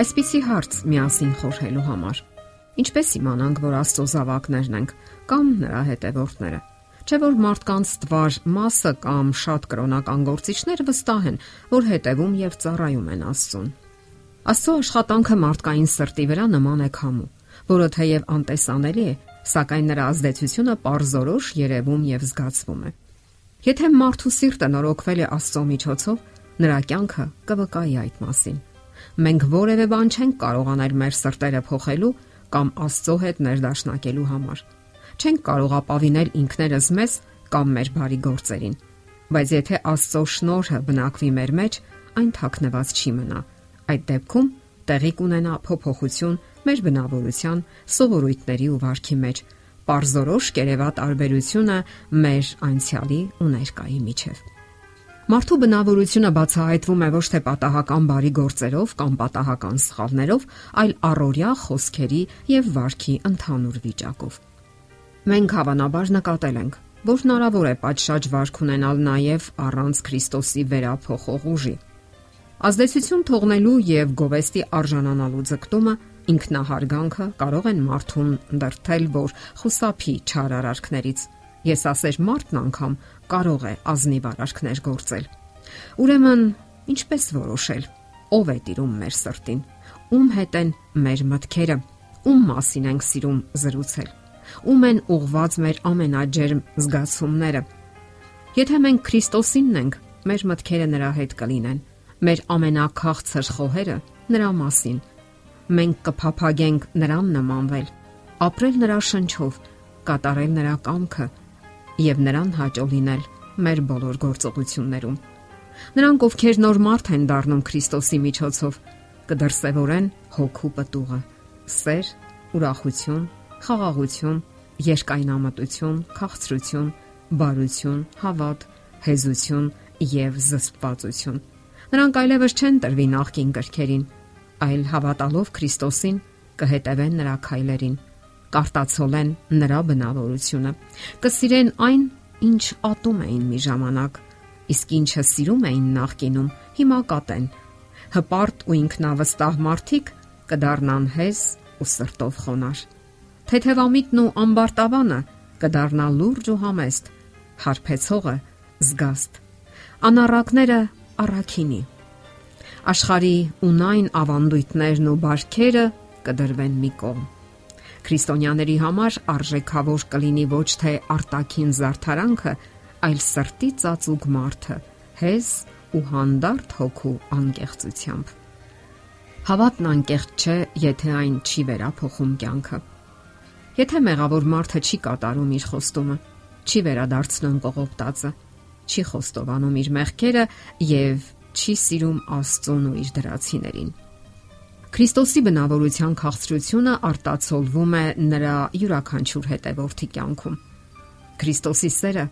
Այսպիսի հարց միասին խորհելու համար։ Ինչպես իմանանք, որ Աստծո զավակներն ենք կամ նրա հետևորդները։ Չէ որ մարդկանց տվար մասը կամ շատ կրոնական գործիչներ վստահ են, որ հետևում եւ ծառայում են Աստծուն։ Աստծո աշխատանքը մարդկային սրտի վրա նման է քամու, որը թեև անտեսանելի է, սակայն նրա ազդեցությունը པարզորոշ երևում եւ զգացվում է։ Եթե մարդու սիրտը նորոգվել է Աստծո միջոցով, նրա կյանքը կվկայի այդ մասին։ Մենք որևէ բան չենք կարող անել մեր սրտերը փոխելու կամ Աստծո հետ ներդաշնակելու համար։ Չենք կարող ապավինել ինքներս մեզ կամ մեր բարի գործերին։ Բայց եթե Աստծո շնորհը բնակվի մեր մեջ, այն թաքնված չի մնա։ Այդ դեպքում տեղի կունենա փոփոխություն մեր բնավորության, սովորույթների ու վարքի մեջ, parzorosh կերևա տարբերությունը մեր անցյալի ու ներկայի միջև։ Մարդու բնավորությունը բացահայտվում է ոչ թե պատահական բարի գործերով կամ պատահական սխալներով, այլ առօրյա խոսքերի եւ վարքի ընդհանուր վիճակով։ Մենք հավանաբար նկատել ենք, որ հնարավոր է պատշաճ վարք ունենալ նաև առանց Քրիստոսի վերափոխող ուժի։ Ազդեցություն թողնելու եւ գովեստի արժանանալու ձգտումը ինքնահարգանքը կարող են մարդուն դրթել, որ խուսափի չար արարքներից։ Ես ասեր մարդն անգամ կարող է ազնիվ արարքներ գործել։ Ուրեմն, ինչպես որոշել, ով է տիրում մեր սրտին, ում հետ են մեր մտքերը, ում մասին ենք սիրում զրուցել, ում են ուղված մեր ամենաջերմ զգացումները։ Եթե մենք Քրիստոսինն ենք, մեր մտքերը նրա հետ կլինեն։ Մեր ամենակախցր խոհերը նրա մասին մենք կփափագենք նրան նմանվել, ապրել նրա շնչով, կատարել նրա կամքը եւ նրան հաճո լինել մեր բոլոր գործողություններում։ Նրանք, ովքեր նոր մարդ են դառնում Քրիստոսի միջոցով, կդրսևորեն հոգու պտուղը՝ սեր, ուրախություն, խաղաղություն, երկայնամտություն, քաղցրություն, բարություն, հավատ, հեզություն եւ զսպվածություն։ Նրանք այլևս չեն տրվի նախքին գրքերին, այլ հավատալով Քրիստոսին կհետևեն նրա քայլերին, կարտացոլեն նրա բնավորությունը, կսիրեն այն, ինչ ատում էին մի ժամանակ, իսկ ինչը սիրում էին նախկինում, հիմա կատեն։ Հպարտ ու ինքնավստահ մարդիկ կդառնան հեզ ու սրտով խոնար։ Թեթևամիտն ու ամբարտավանը կդառնա լուրջ ու համեստ, հարբեցողը զգաստ։ Անառակները առաքինի աշխարի ունայն ավանդույթներն ու բարքերը կդրվեն մի կողմ։ Քրիստոնյաների համար արժեքավոր կլինի ոչ թե արտաքին զարթարանքը, այլ սրտի ծածուկ մարդը, հեզ ու հանդարտ հոգու անկեղծությամբ։ Հավատն անկեղծ չէ, եթե այն չի վերափոխում կյանքը։ Եթե մեղավոր մարդը չի կատարում իր խոստումը, չի վերադարձնում կողոպտածը, չի խոստովանում իր մեղքերը եւ չի սիրում Աստծուն ու իր դրացիներին։ Քրիստոսի բնավորության քաղցրությունը արտացոլվում է նրա յուրաքանչյուր հետևորդի կյանքում։ Քրիստոսի սերը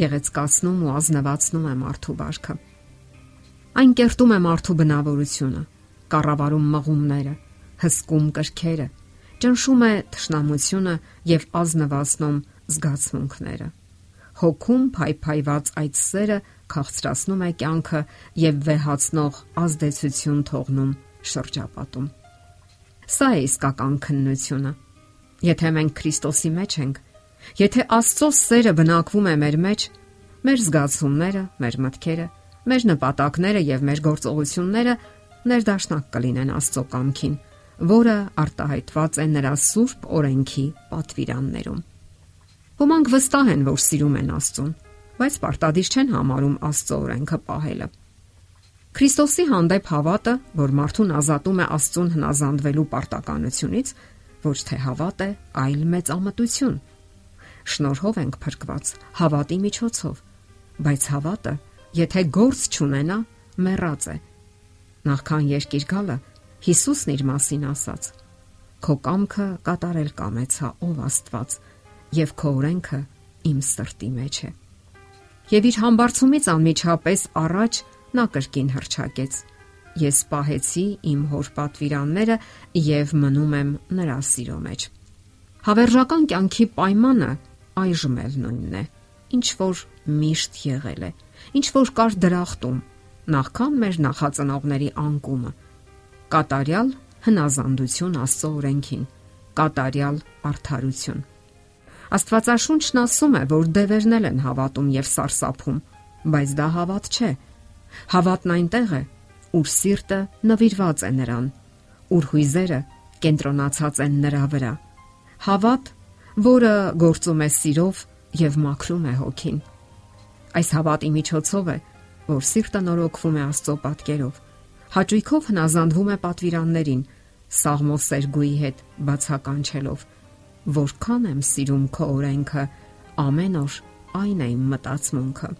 գեղեցկացնում ու ազնվացնում է մարդու վարքը։ Այն կերտում է մարդու բնավորությունը, կառավարում մղումները, հսկում կրքերը, ճնշում է թշնամությունը եւ ազնվացնում զգացմունքները։ Հոգում փայփայված այդ սերը քաղցրացնում է կյանքը եւ վեհացնող ազդեցություն թողնում շրջապատում։ Սա է իսկական քննությունը։ Եթե մենք Քրիստոսի մեջ ենք, եթե Աստծո սերը բնակվում է մեր մեջ, մեր զգացումները, մեր մտքերը, մեր նպատակները եւ մեր գործողությունները ներդաշնակ կլինեն Աստծո կամքին, որը արտահայտված է նրա սուրբ օրենքի պատվիրաններում։ Ոմանք վստահ են, որ սիրում են Աստծուն, բայց պարտադիր չեն համարում Աստծո օրենքը պահելը։ Քրիստոսի հանդեպ հավատը, որ մարդուն ազատում է Աստծուն հնազանդվելու պարտականությունից, ոչ թե հավատ է, այլ մեծամտություն։ Շնորհով ենք փրկված հավատի միջոցով, բայց հավատը, եթե գործ չունենա, մեռած է։ Նախքան երկիր գալը Հիսուսն իր մասին ասաց. Քո կամքը կատարել կամեցա ով Աստված, եւ քո օրենքը իմ սրտի մեջ է եւ իր համբարձումից անմիջապես առաջ նա կրկին հրճակեց. Ես պահեցի իմ հոր պատվիրանները եւ մնում եմ նրա սիրո մեջ։ Հավերժական կյանքի պայմանը այժմ էլ նույնն է, ինչ որ միշտ եղել է, ինչ որ կար դրախտում, նախքան մեր նախածնողների անկումը։ Կատարյալ հնազանդություն Աստծո օրենքին, կատարյալ արդարություն։ Աստվածաշունչն ասում է, որ դևերն են հավատում եւ սարսափում, բայց դա հավատ չէ։ Հավատն այնտեղ է, ուր սիրտը նվիրված է նրան, ուր հույզերը կենտրոնացած են նրա վրա։ Հավատ, որը գործում է սիրով եւ մաքրում է հոգին։ Այս հավատի միջոցով է, որ սիրտը նորոգվում է Աստծո պատկերով։ Հաճույքով հնազանդվում է պատվիրաններին, սաղմով սերգուի հետ բացականչելով։ Որքան եմ սիրում քո օրենքը, ամեն օր այն է իմ մտածմունքը։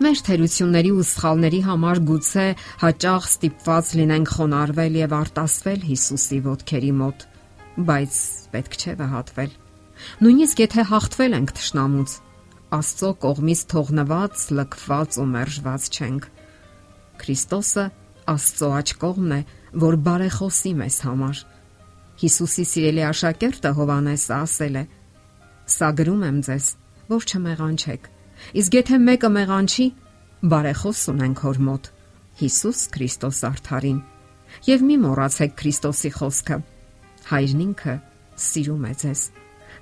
Մեր թերությունների ու սխալների համար գուցե հաճախ ստիպված լինենք խոնարհվել եւ արտասվել Հիսուսի ոտքերի մոտ, բայց պետք չէ վհատվել։ Նույնիսկ եթե հաղթվել ենք ճշնամուց, Աստծո կողմից թողնված, լքված ու մերժված չենք։ Քրիստոսը Աստծո աչ կողմն է, որ բարեխոսի մեզ համար։ Հիսուսի սիրելի աշակերտը Հովանեսը ասել է. Սա գրում եմ ձեզ, որ չմեղանչեք։ Իսկ եթե մեկը մեղանչի, բարեխոս ունենք հոր մոտ։ Հիսուս Քրիստոս արթարին։ Եվ մի մոռացեք Քրիստոսի խոսքը։ Հայրն ինքը սիրում է ձեզ։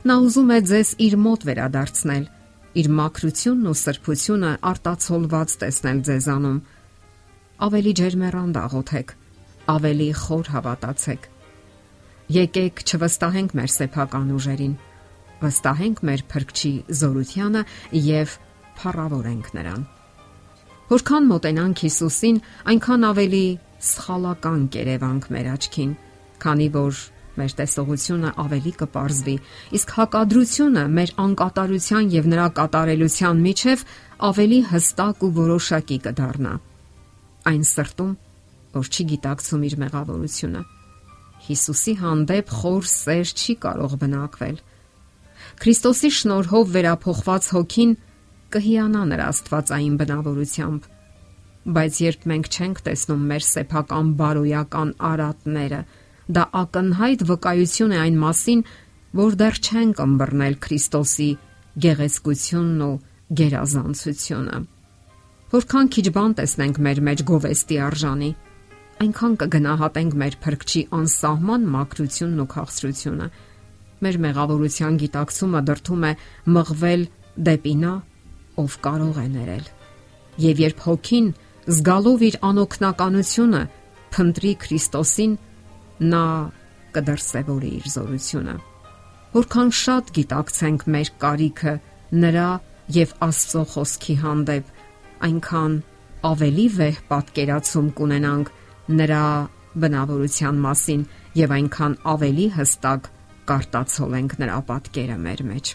Նա ուզում է ձեզ իր մոտ վերադարձնել իր մաքրությունն ու սրբությունը արտացոլված տեսնել ձեզանում։ Ավելի ջերմեռան դաղոթեք, ավելի խոր հավատացեք։ Եկեք չվստահենք մեր սեփական ուժերին, վստահենք մեր փրկչի զորությանը եւ փառավորենք նրան։ Որքան մոտենանք Հիսուսին, այնքան ավելի սխալական կերևանք մեր աչքին, քանի որ մեր տեսողությունը ավելի կպարզվի, իսկ հակադրությունը մեր անկատարության եւ նրա կատարելության միջև ավելի հստակ ու որոշակի կդառնա։ Այն սրտում, որ չի գիտակցում իր մեղավորությունը, Հիսուսի հանդեպ խոր սեր չի կարող բնակվել։ Քրիստոսի շնորհով վերափոխված հոգին կհիանա նրա աստվածային բնավորությամբ բայց երբ մենք չենք տեսնում մեր սեփական բարոյական արատները, Դա ակնհայտ վկայություն է այն մասին, որ դեռ չենք ըմբռնել Քրիստոսի գեղեցկությունն ու գերազանցությունը։ Որքան քիչ բան տեսնենք մեր մեջ գովեստի արժանի, այնքան կգնահատենք մեր փրկչի անսահման մաքրությունն ու քաղցրությունը։ Մեր մեղավորության գիտակցումը դրթում է մղվել դեպի նա, ով կարող է ներել։ Եվ երբ հոգին զգալով իր անօքնականությունը փնտրի Քրիստոսին, նա կդրսևորի իր զորությունը։ Որքան շատ գիտակցենք մեր կարիքը նրա եւ Աստծո խոսքի հանդեպ, այնքան ավելի վեհ պատկերացում կունենանք նրա բնավորության մասին եւ այնքան ավելի հստակ կարտացոլենք նրա պատկերը մեր մեջ։